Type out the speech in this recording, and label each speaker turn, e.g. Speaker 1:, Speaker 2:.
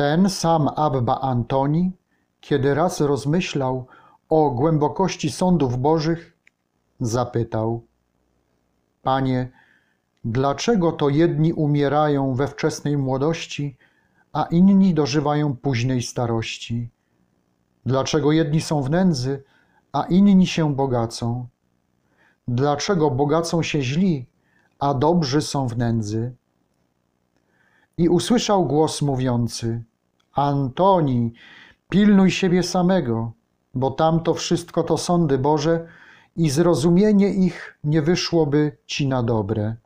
Speaker 1: Ten sam Abba Antoni, kiedy raz rozmyślał o głębokości sądów bożych, zapytał: Panie, dlaczego to jedni umierają we wczesnej młodości, a inni dożywają późnej starości? Dlaczego jedni są w nędzy, a inni się bogacą? Dlaczego bogacą się źli, a dobrzy są w nędzy? I usłyszał głos mówiący: Antoni, pilnuj siebie samego, bo tamto wszystko to sądy Boże i zrozumienie ich nie wyszłoby ci na dobre.